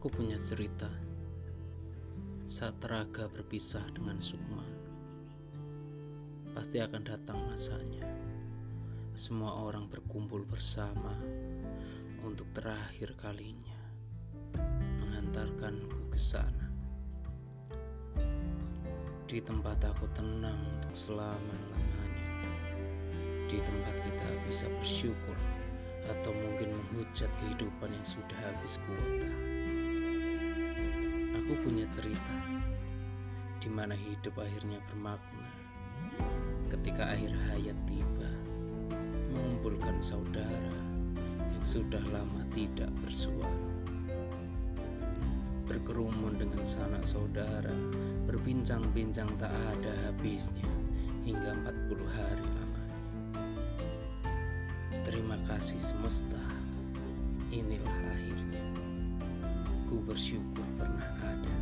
Aku punya cerita saat teraga berpisah dengan Sukma. Pasti akan datang masanya. Semua orang berkumpul bersama untuk terakhir kalinya mengantarkanku ke sana. Di tempat aku tenang untuk selama-lamanya. Di tempat kita bisa bersyukur atau mungkin menghujat kehidupan yang sudah habis kuota. Aku punya cerita di mana hidup akhirnya bermakna. Ketika akhir hayat tiba mengumpulkan saudara yang sudah lama tidak bersua berkerumun dengan sanak saudara berbincang-bincang tak ada habisnya hingga 40 hari lamanya. Terima kasih semesta inilah akhirnya ku bersyukur pernah ada